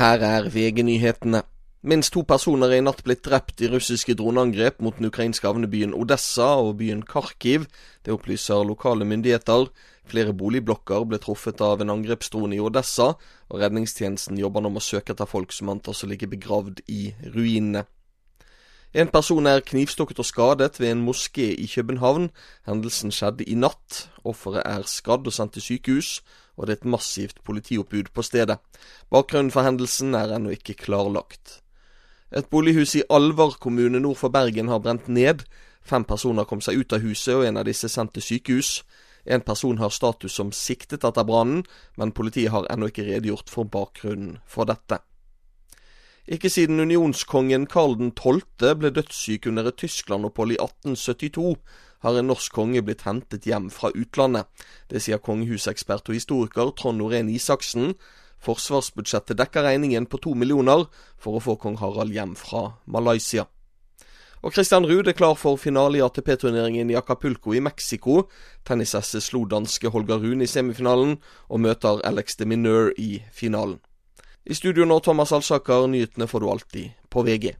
Her er VG-nyhetene. Minst to personer er i natt blitt drept i russiske droneangrep mot den ukrainske havnebyen Odessa og byen Kharkiv. Det opplyser lokale myndigheter. Flere boligblokker ble truffet av en angrepsdrone i Odessa, og redningstjenesten jobber nå med å søke etter folk som antas å ligge begravd i ruinene. En person er knivstukket og skadet ved en moské i København. Hendelsen skjedde i natt. Offeret er skadd og sendt til sykehus og det er et massivt politioppbud på stedet. Bakgrunnen for hendelsen er ennå ikke klarlagt. Et bolighus i Alvar kommune nord for Bergen har brent ned. Fem personer kom seg ut av huset, og en av disse sendt til sykehus. En person har status som siktet etter brannen, men politiet har ennå ikke redegjort for bakgrunnen for dette. Ikke siden unionskongen Karl 12. ble dødssyk under et Tyskland-opphold i 1872, har en norsk konge blitt hentet hjem fra utlandet. Det sier kongehusekspert og historiker Trond Norén Isaksen. Forsvarsbudsjettet dekker regningen på to millioner for å få kong Harald hjem fra Malaysia. Og Christian Ruud er klar for finale i ATP-turneringen i Acapulco i Mexico. Tennis-esset slo danske Holger Rune i semifinalen, og møter Alex de Mineur i finalen. I studio nå Thomas Alsaker, nyhetene får du alltid på VG.